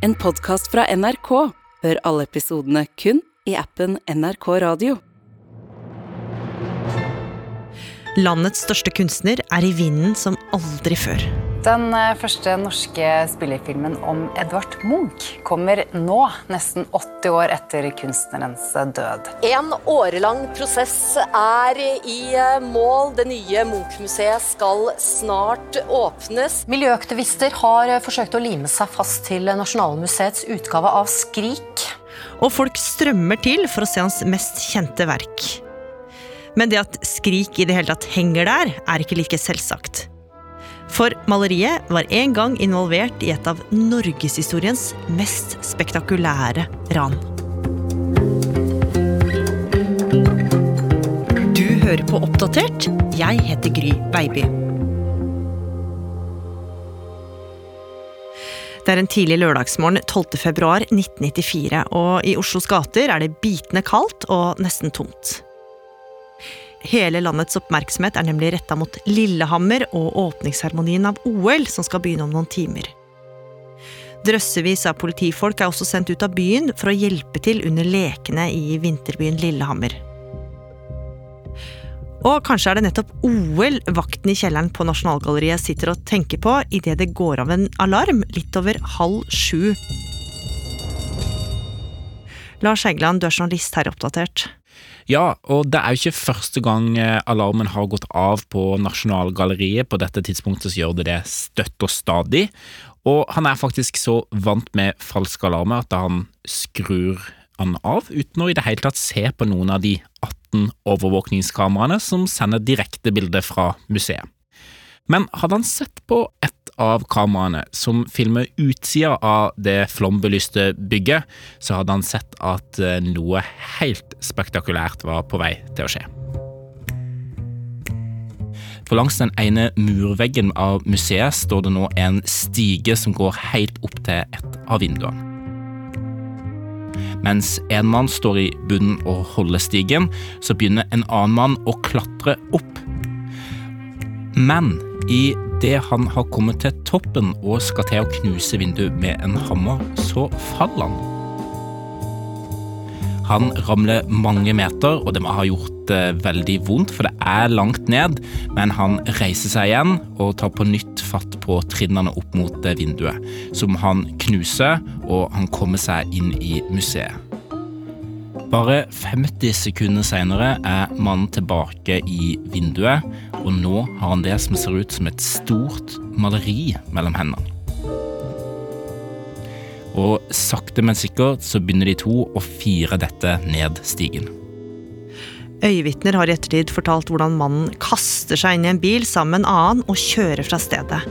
En podkast fra NRK. Hør alle episodene kun i appen NRK Radio. Landets største kunstner er i vinden som aldri før. Den eh, første norske spillefilmen om Edvard Munch kommer nå, nesten 80 år etter kunstnerens død. En årelang prosess er i eh, mål. Det nye Munch-museet skal snart åpnes. Miljøaktivister har eh, forsøkt å lime seg fast til Nasjonalmuseets utgave av Skrik. Og folk strømmer til for å se hans mest kjente verk. Men det at Skrik i det hele tatt henger der, er ikke like selvsagt. For maleriet var en gang involvert i et av norgeshistoriens mest spektakulære ran. Du hører på Oppdatert. Jeg heter Gry Baby. Det er en tidlig lørdagsmorgen 12. februar 1994, og i Oslos gater er det bitende kaldt og nesten tomt. Hele landets oppmerksomhet er nemlig retta mot Lillehammer og åpningsseremonien av OL, som skal begynne om noen timer. Drøssevis av politifolk er også sendt ut av byen for å hjelpe til under lekene i vinterbyen Lillehammer. Og kanskje er det nettopp OL vakten i kjelleren på Nasjonalgalleriet sitter og tenker på idet det går av en alarm litt over halv sju. Lars Heggeland, du er journalist her Oppdatert. Ja, og det er jo ikke første gang eh, alarmen har gått av på Nasjonalgalleriet. På dette tidspunktet så gjør det det støtt og stadig. Og han er faktisk så vant med falske alarmer at han skrur han av, uten å i det hele tatt se på noen av de 18 overvåkningskameraene som sender direktebilde fra museet. Men hadde han sett på et av kameraene som filmer utsida av det flombelyste bygget, så hadde han sett at eh, noe helt spektakulært var på vei til å skje. For langs den ene murveggen av museet står det nå en stige som går helt opp til et av vinduene. Mens en mann står i bunnen og holder stigen, så begynner en annen mann å klatre opp. Men i det han har kommet til toppen og skal til å knuse vinduet med en hammer, så faller han. Han ramler mange meter, og det må ha gjort det veldig vondt, for det er langt ned, men han reiser seg igjen og tar på nytt fatt på trinnene opp mot vinduet, som han knuser, og han kommer seg inn i museet. Bare 50 sekunder senere er mannen tilbake i vinduet, og nå har han det som ser ut som et stort maleri mellom hendene. Og sakte, men sikkert så begynner de to å fire dette ned stigen. Øyevitner har i ettertid fortalt hvordan mannen kaster seg inn i en bil sammen med en annen og kjører fra stedet.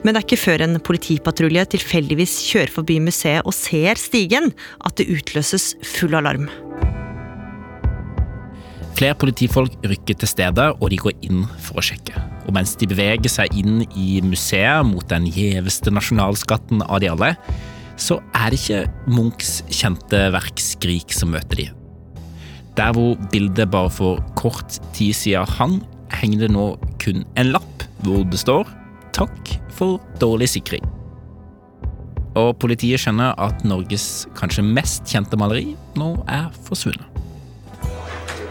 Men det er ikke før en politipatrulje tilfeldigvis kjører forbi museet og ser stigen, at det utløses full alarm. Flere politifolk rykker til stedet, og de går inn for å sjekke. Og mens de beveger seg inn i museet mot den gjeveste nasjonalskatten av de alle, så er det ikke Munchs kjente verk Skrik som møter de. Der hvor bildet bare for kort tid siden hang, henger det nå kun en lapp hvor det står takk for dårlig sikring. Og politiet skjønner at Norges kanskje mest kjente maleri nå er forsvunnet.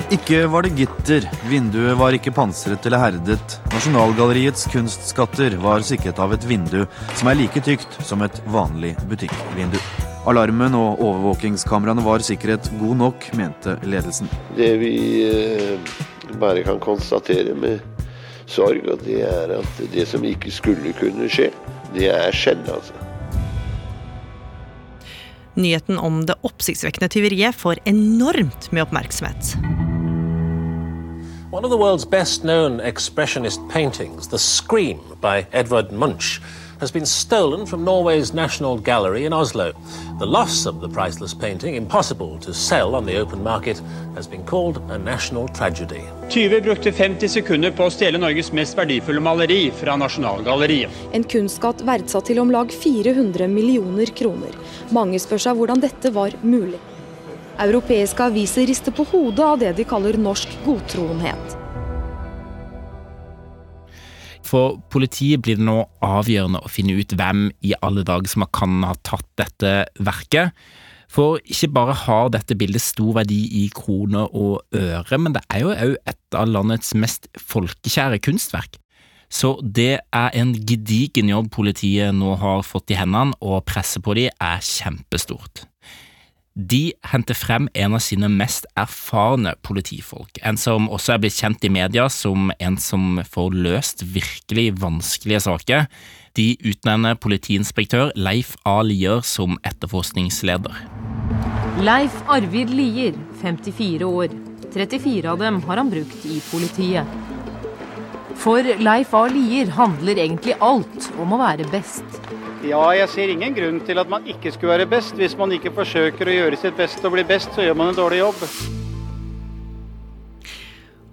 Ikke var det gitter, vinduet var ikke pansret eller herdet. Nasjonalgalleriets kunstskatter var sikret av et vindu som er like tykt som et vanlig butikkvindu. Alarmen og overvåkingskameraene var sikkerhet god nok, mente ledelsen. Det vi eh, bare kan konstatere med sorg, og det er at det som ikke skulle kunne skje, det er skjedd, altså. Nyheten om det oppsiktsvekkende tyveriet får enormt med oppmerksomhet. One of the world's best known expressionist paintings, The Scream by Edvard Munch, has been stolen from Norway's National Gallery in Oslo. The loss of the priceless painting, impossible to sell on the open market, has been called a national tragedy. Tyver brukte 50 sekunder på å stjele Norges mest verdifulle maleri fra Nasjonalgalleriet. En kunstskatt verdsatt til om lag 400 millioner kroner. Mange spør seg hvordan dette var mulig. Europeiske aviser rister på hodet av det de kaller norsk godtroenhet. for politiet blir det nå avgjørende å finne ut hvem i alle dager som kan ha tatt dette verket. For ikke bare har dette bildet stor verdi i kroner og øre, men det er jo òg et av landets mest folkekjære kunstverk. Så det er en gedigen jobb politiet nå har fått i hendene, og presset på de er kjempestort. De henter frem en av sine mest erfarne politifolk, en som også er blitt kjent i media som en som får løst virkelig vanskelige saker. De utnevner politiinspektør Leif A. Lier som etterforskningsleder. Leif Arvid Lier, 54 år. 34 av dem har han brukt i politiet. For Leif A. Lier handler egentlig alt om å være best. Ja, jeg ser ingen grunn til at man ikke skulle være best. Hvis man ikke forsøker å gjøre sitt beste og bli best, så gjør man en dårlig jobb.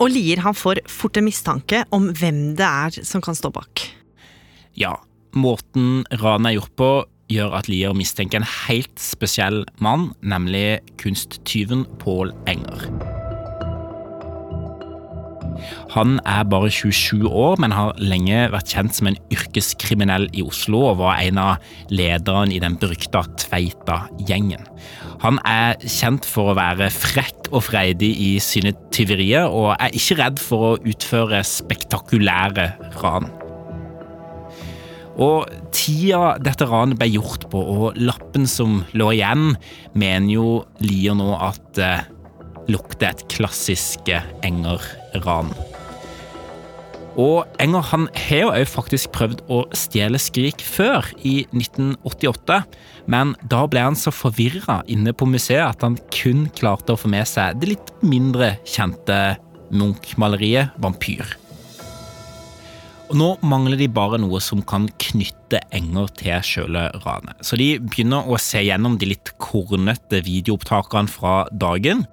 Og Lier han får fort en mistanke om hvem det er som kan stå bak. Ja, måten ranet er gjort på gjør at Lier mistenker en helt spesiell mann, nemlig kunsttyven Pål Enger. Han er bare 27 år, men har lenge vært kjent som en yrkeskriminell i Oslo og var en av lederne i den berykta Tveita-gjengen. Han er kjent for å være frekk og freidig i sine tyverier, og er ikke redd for å utføre spektakulære ran. Og tida dette ranet ble gjort på, og lappen som lå igjen, mener jo Lier nå at eh, lukter et klassisk Enger-ran. Og Enger han har jo faktisk prøvd å stjele Skrik før, i 1988, men da ble han så forvirra inne på museet at han kun klarte å få med seg det litt mindre kjente Munch-maleriet Vampyr. Og Nå mangler de bare noe som kan knytte Enger til sjøle ranet, så de begynner å se gjennom de litt kornete videoopptakene fra dagen.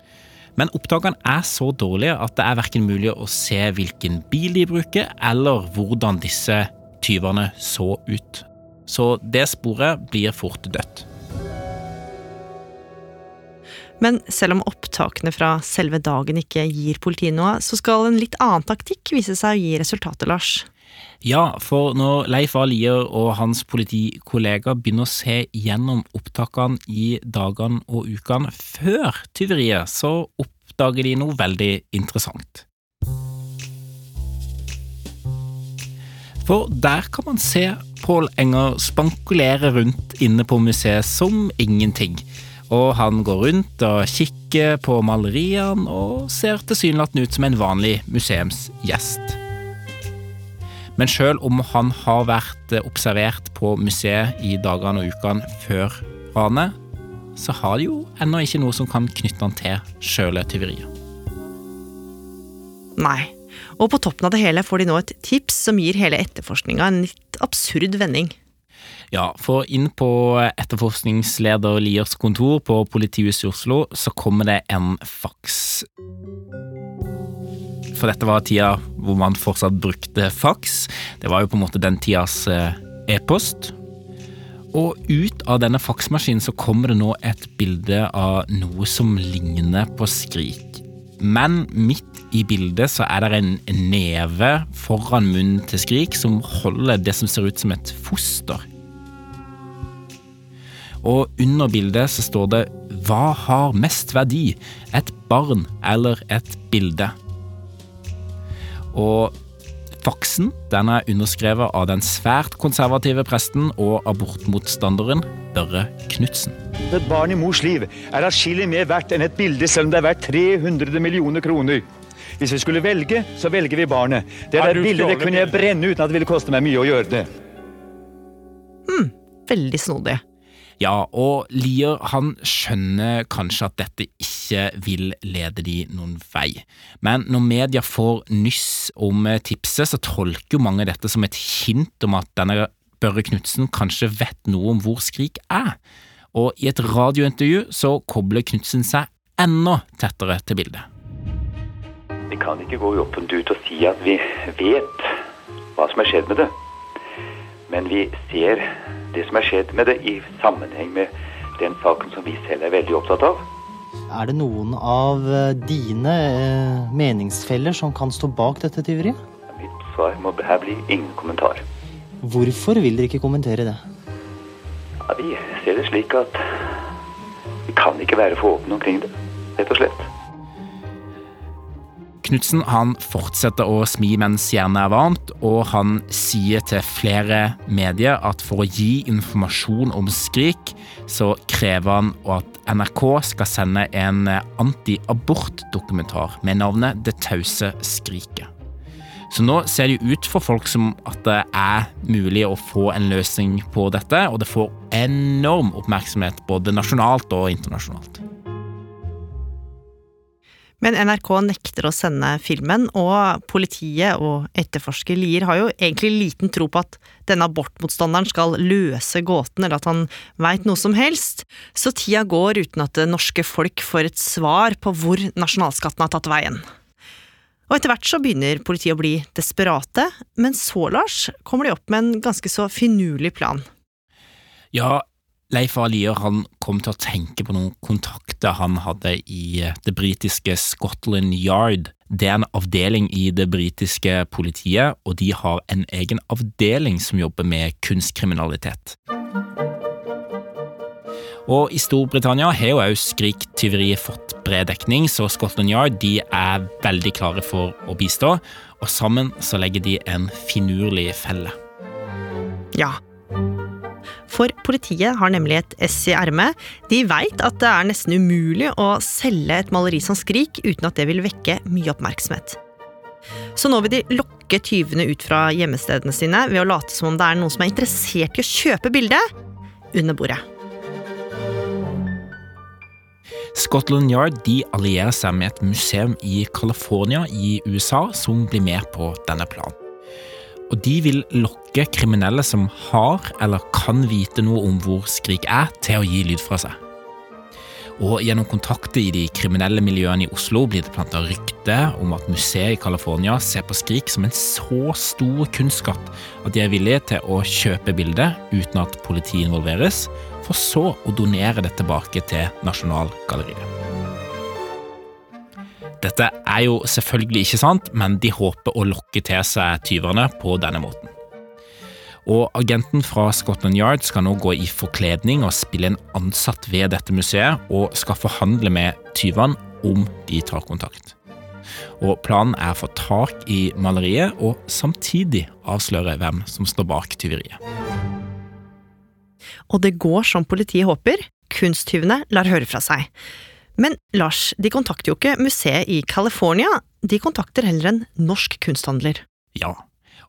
Men opptakene er så dårlige at det er verken mulig å se hvilken bil de bruker, eller hvordan disse tyvene så ut. Så det sporet blir fort dødt. Men selv om opptakene fra selve dagen ikke gir politiet noe, så skal en litt annen taktikk vise seg å gi resultater, Lars. Ja, for når Leif A. Lier og hans politikollega begynner å se gjennom opptakene i dagene og ukene før tyveriet, så oppdager de noe veldig interessant. For der kan man se Pål Enger spankulere rundt inne på museet som ingenting. Og han går rundt og kikker på maleriene og ser tilsynelatende ut som en vanlig museumsgjest. Men selv om han har vært observert på museet i dagene og ukene før ranet, så har de jo ennå ikke noe som kan knytte han til sjøle tyveriet. Nei. Og på toppen av det hele får de nå et tips som gir hele etterforskninga en litt absurd vending. Ja, for inn på etterforskningsleder Liers kontor på politihuset i Oslo så kommer det en faks for dette var tida hvor man fortsatt brukte faks. Det var jo på en måte den tidas eh, e-post. Og ut av denne faksmaskinen så kommer det nå et bilde av noe som ligner på Skrik. Men midt i bildet så er det en neve foran munnen til Skrik som holder det som ser ut som et foster. Og under bildet så står det 'Hva har mest verdi? Et barn eller et bilde?' Og faksen den er underskrevet av den svært konservative presten og abortmotstanderen Børre Knutsen. Et barn i mors liv er atskillig mer verdt enn et bilde, selv om det er verdt 300 millioner kroner. Hvis vi skulle velge, så velger vi barnet. Det der bildet det kunne jeg brenne uten at det ville koste meg mye å gjøre det. Hm, veldig snodig. Ja, og Lier han skjønner kanskje at dette ikke vil lede de noen vei, men når media får nyss om tipset, så tolker jo mange dette som et hint om at denne Børre Knutsen kanskje vet noe om hvor Skrik er, og i et radiointervju så kobler Knutsen seg enda tettere til bildet. Vi kan ikke gå åpent ut og si at vi vet hva som er skjedd med det, men vi ser det som er skjedd med det i sammenheng med den saken som vi selv er veldig opptatt av. Er det noen av dine eh, meningsfeller som kan stå bak dette tyveriet? Mitt svar må her bli ingen kommentar. Hvorfor vil dere ikke kommentere det? Ja, vi ser det slik at vi kan ikke være for åpne omkring det, rett og slett. Knutsen han fortsetter å smi mens jernet er varmt, og han sier til flere medier at for å gi informasjon om Skrik, så krever han at NRK skal sende en anti-abort-dokumentar med navnet Det tause skriket. Så nå ser det ut for folk som at det er mulig å få en løsning på dette, og det får enorm oppmerksomhet både nasjonalt og internasjonalt. Men NRK nekter å sende filmen, og politiet og etterforsker Lier har jo egentlig liten tro på at denne abortmotstanderen skal løse gåten, eller at han veit noe som helst. Så tida går uten at det norske folk får et svar på hvor nasjonalskatten har tatt veien. Og etter hvert så begynner politiet å bli desperate, men så, Lars, kommer de opp med en ganske så finurlig plan. Ja, Leif Alier han kom til å tenke på noen kontakter han hadde i det britiske Scotland Yard. Det er en avdeling i det britiske politiet, og de har en egen avdeling som jobber med kunstkriminalitet. Og i Storbritannia har jo òg skriktyveriet fått bred dekning, så Scotland Yard de er veldig klare for å bistå, og sammen så legger de en finurlig felle. Ja. For politiet har nemlig et ess i ermet. De veit at det er nesten umulig å selge et maleri som Skrik uten at det vil vekke mye oppmerksomhet. Så nå vil de lokke tyvene ut fra hjemmestedene sine ved å late som om det er noen som er interessert i å kjøpe bildet under bordet. Scotland Yard de allierer seg med et museum i California i USA som blir med på denne planen. Og de vil lokke kriminelle som har eller kan vite noe om hvor Skrik er, til å gi lyd fra seg. Og gjennom kontakter i de kriminelle miljøene i Oslo blir det planta rykte om at museet i California ser på Skrik som en så stor kunstskatt at de er villige til å kjøpe bildet uten at politiet involveres, for så å donere det tilbake til Nasjonalgalleriet. Dette er jo selvfølgelig ikke sant, men de håper å lokke til seg tyverne på denne måten. Og Agenten fra Scotland Yard skal nå gå i forkledning og spille en ansatt ved dette museet, og skal forhandle med tyvene om de tar kontakt. Og Planen er å få tak i maleriet og samtidig avsløre hvem som står bak tyveriet. Og det går som politiet håper, kunsttyvene lar høre fra seg. Men Lars, de kontakter jo ikke museet i California, de kontakter heller en norsk kunsthandler. Ja,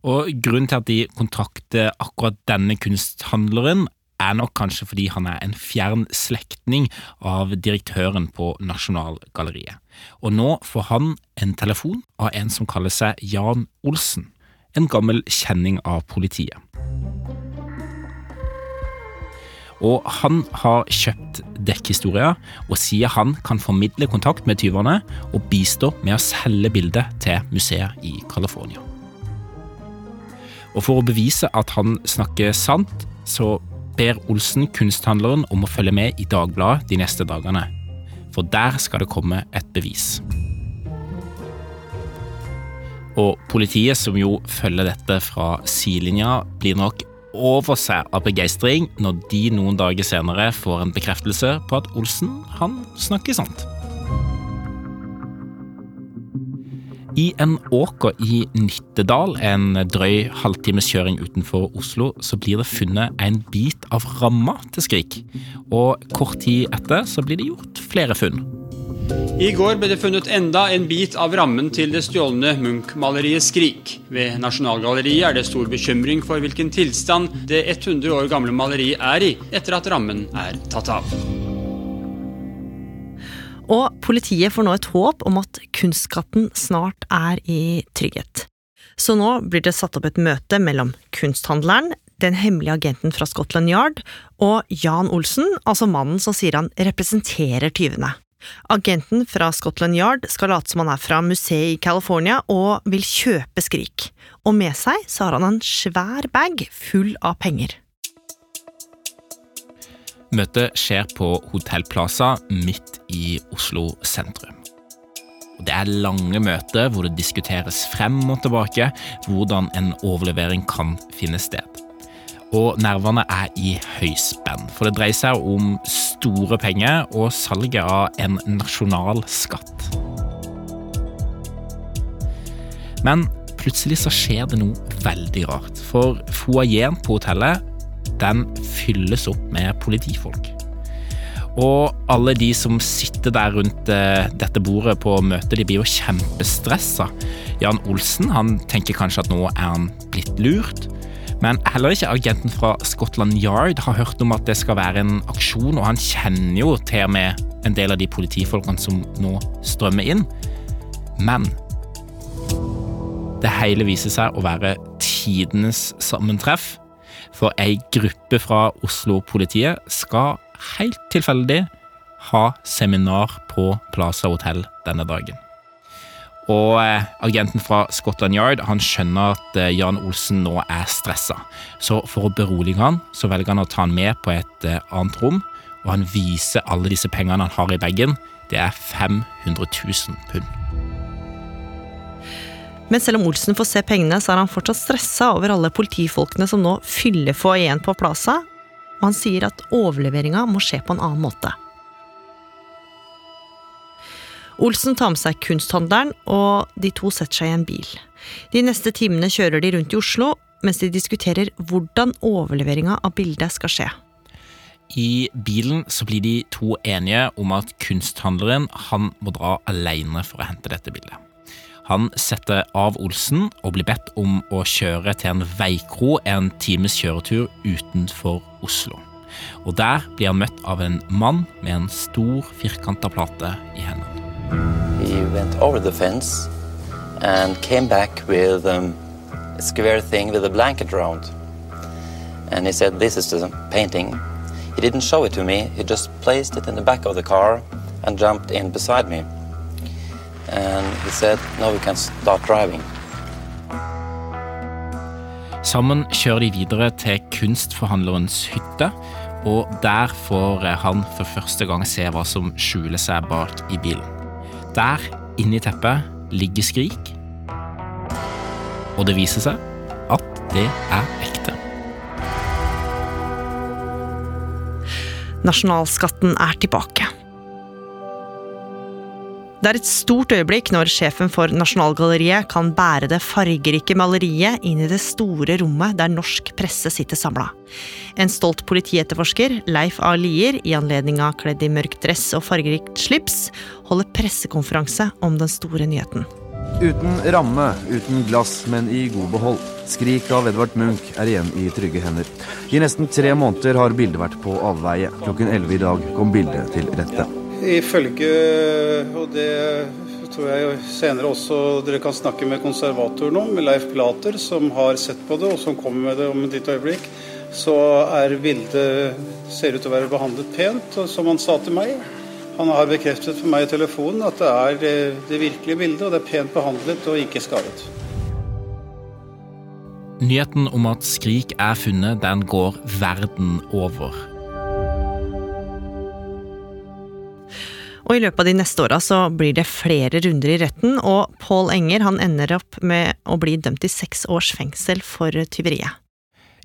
og grunnen til at de kontakter akkurat denne kunsthandleren, er nok kanskje fordi han er en fjern slektning av direktøren på Nasjonalgalleriet. Og nå får han en telefon av en som kaller seg Jan Olsen, en gammel kjenning av politiet. Og han har kjøpt dekkhistorier, og sier han kan formidle kontakt med tyverne og bistå med å selge bildet til museet i California. Og For å bevise at han snakker sant, så ber Olsen kunsthandleren om å følge med i Dagbladet de neste dagene. For der skal det komme et bevis. Og politiet, som jo følger dette fra sidelinja, blir nok over seg av begeistring når de noen dager senere får en bekreftelse på at Olsen, han snakker sant. I en åker i Nittedal, en drøy halvtimes kjøring utenfor Oslo, så blir det funnet en bit av ramma til Skrik. Og kort tid etter så blir det gjort flere funn. I går ble det funnet enda en bit av rammen til det stjålne Munch-maleriet 'Skrik'. Ved Nasjonalgalleriet er det stor bekymring for hvilken tilstand det 100 år gamle maleriet er i etter at rammen er tatt av. Og politiet får nå et håp om at kunstskatten snart er i trygghet. Så nå blir det satt opp et møte mellom kunsthandleren, den hemmelige agenten fra Scotland Yard og Jan Olsen, altså mannen som sier han representerer tyvene. Agenten fra Scotland Yard skal late som han er fra museet i California og vil kjøpe Skrik. Og med seg så har han en svær bag full av penger. Møtet skjer på Hotell Plaza midt i Oslo sentrum. Det er lange møter hvor det diskuteres frem og tilbake hvordan en overlevering kan finne sted. Og nervene er i høyspenn, for det dreier seg om store penger og salget av en nasjonal skatt. Men plutselig så skjer det noe veldig rart, for foajeen på hotellet den fylles opp med politifolk. Og alle de som sitter der rundt eh, dette bordet på møtet, de blir jo kjempestressa. Jan Olsen han tenker kanskje at nå er han blitt lurt. Men heller ikke agenten fra Scotland Yard har hørt om at det skal være en aksjon, og han kjenner jo til og med en del av de politifolkene som nå strømmer inn. Men det hele viser seg å være tidenes sammentreff, for ei gruppe fra Oslo-politiet skal helt tilfeldig ha seminar på Plaza Hotel denne dagen. Og eh, agenten fra Scotland Yard han skjønner at eh, Jan Olsen nå er stressa. Så for å berolige han, så velger han å ta han med på et eh, annet rom, og han viser alle disse pengene han har i bagen. Det er 500 000 pund. Men selv om Olsen får se pengene, så er han fortsatt stressa over alle politifolkene som nå fyller foajeen på Plaza, og han sier at overleveringa må skje på en annen måte. Olsen tar med seg kunsthandleren, og de to setter seg i en bil. De neste timene kjører de rundt i Oslo, mens de diskuterer hvordan overleveringa av bildet skal skje. I bilen så blir de to enige om at kunsthandleren han må dra alene for å hente dette bildet. Han setter av Olsen og blir bedt om å kjøre til en veikro en times kjøretur utenfor Oslo. Og Der blir han møtt av en mann med en stor, firkanta plate i hendene. He went over the fence and came back with um, a square thing with a blanket around. And he said, This is the painting. He didn't show it to me, he just placed it in the back of the car and jumped in beside me. And he said, Now we can start driving. Sammen kjører de videre til kunstforhandlerens hytte, og der får han for første gang se hva som skjuler seg bak i bilen. Der, inni teppet, ligger Skrik, og det viser seg at det er ekte. Nasjonalskatten er tilbake. Det er et stort øyeblikk når sjefen for Nasjonalgalleriet kan bære det fargerike maleriet inn i det store rommet der norsk presse sitter samla. En stolt politietterforsker, Leif A. Lier, i anledning av kledd i mørk dress og fargerikt slips, holder pressekonferanse om den store nyheten. Uten ramme, uten glass, men i god behold. Skrik av Edvard Munch er igjen i trygge hender. I nesten tre måneder har bildet vært på avveie. Klokken 11 i dag kom bildet til rette. Ifølge, og det tror jeg senere også dere kan snakke med konservatoren om, Leif Plater, som har sett på det, og som kommer med det om et lite øyeblikk, så er bildet ser ut til å være behandlet pent, og som han sa til meg. Han har bekreftet for meg i telefonen at det er det, det virkelige bildet, og det er pent behandlet og ikke skadet. Nyheten om at Skrik er funnet, den går verden over. Og I løpet av de neste åra så blir det flere runder i retten, og Pål Enger han ender opp med å bli dømt til seks års fengsel for tyveriet.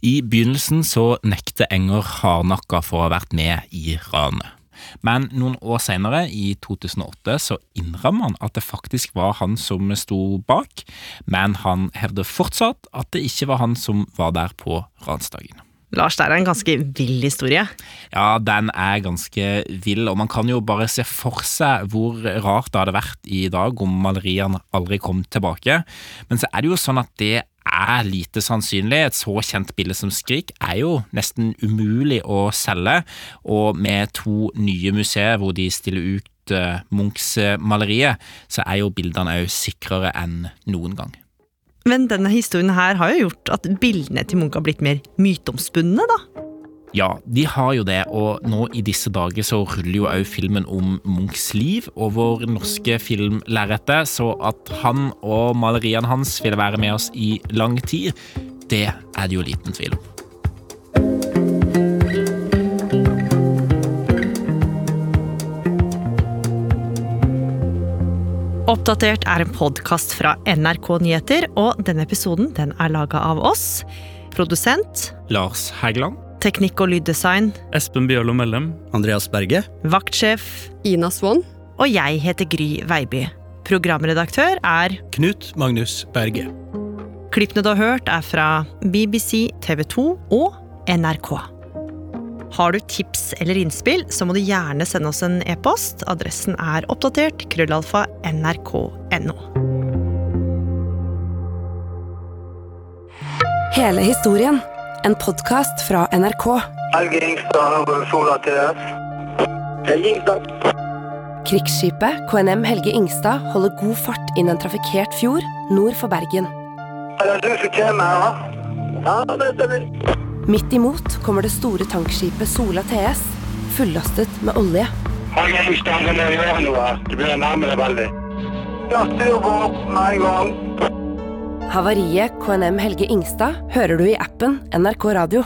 I begynnelsen så nekter Enger hardnakka for å ha vært med i ranet. Men noen år senere, i 2008, så innrømmer han at det faktisk var han som sto bak, men han hevder fortsatt at det ikke var han som var der på ransdagen. Lars, det er en ganske vill historie. Ja, den er ganske vill, og man kan jo bare se for seg hvor rart det hadde vært i dag om maleriene aldri kom tilbake. Men så er det jo sånn at det er lite sannsynlig. Et så kjent bilde som Skrik er jo nesten umulig å selge, og med to nye museer hvor de stiller ut uh, Munchs malerier, så er jo bildene òg sikrere enn noen gang. Men denne historien her har jo gjort at bildene til Munch har blitt mer myteomspunne, da? Ja, de har jo det, og nå i disse dager så ruller jo òg filmen om Munchs liv over norske filmlerretet, så at han og maleriene hans vil være med oss i lang tid, det er det jo liten tvil om. Oppdatert er en podkast fra NRK Nyheter, og denne episoden den er laga av oss. Produsent Lars Hægeland. Teknikk og lyddesign Espen Bjørlo Mellem. Andreas Berge. Vaktsjef Ina Swann. Og jeg heter Gry Veiby. Programredaktør er Knut Magnus Berge. Klippene du har hørt, er fra BBC, TV 2 og NRK. Har du tips eller innspill, så må du gjerne sende oss en e-post. Adressen er oppdatert krøllalfa nrk.no. Hele historien. En podkast fra NRK. Helge Ingstad over Sola til Helge Ingstad. Krigsskipet KNM Helge Ingstad holder god fart inn en trafikkert fjord nord for Bergen. Er det du som kommer her, da? Ja, det stemmer. Midt imot kommer det store tankskipet Sola TS, fullastet med olje. Havariet KNM Helge Ingstad hører du i appen NRK Radio.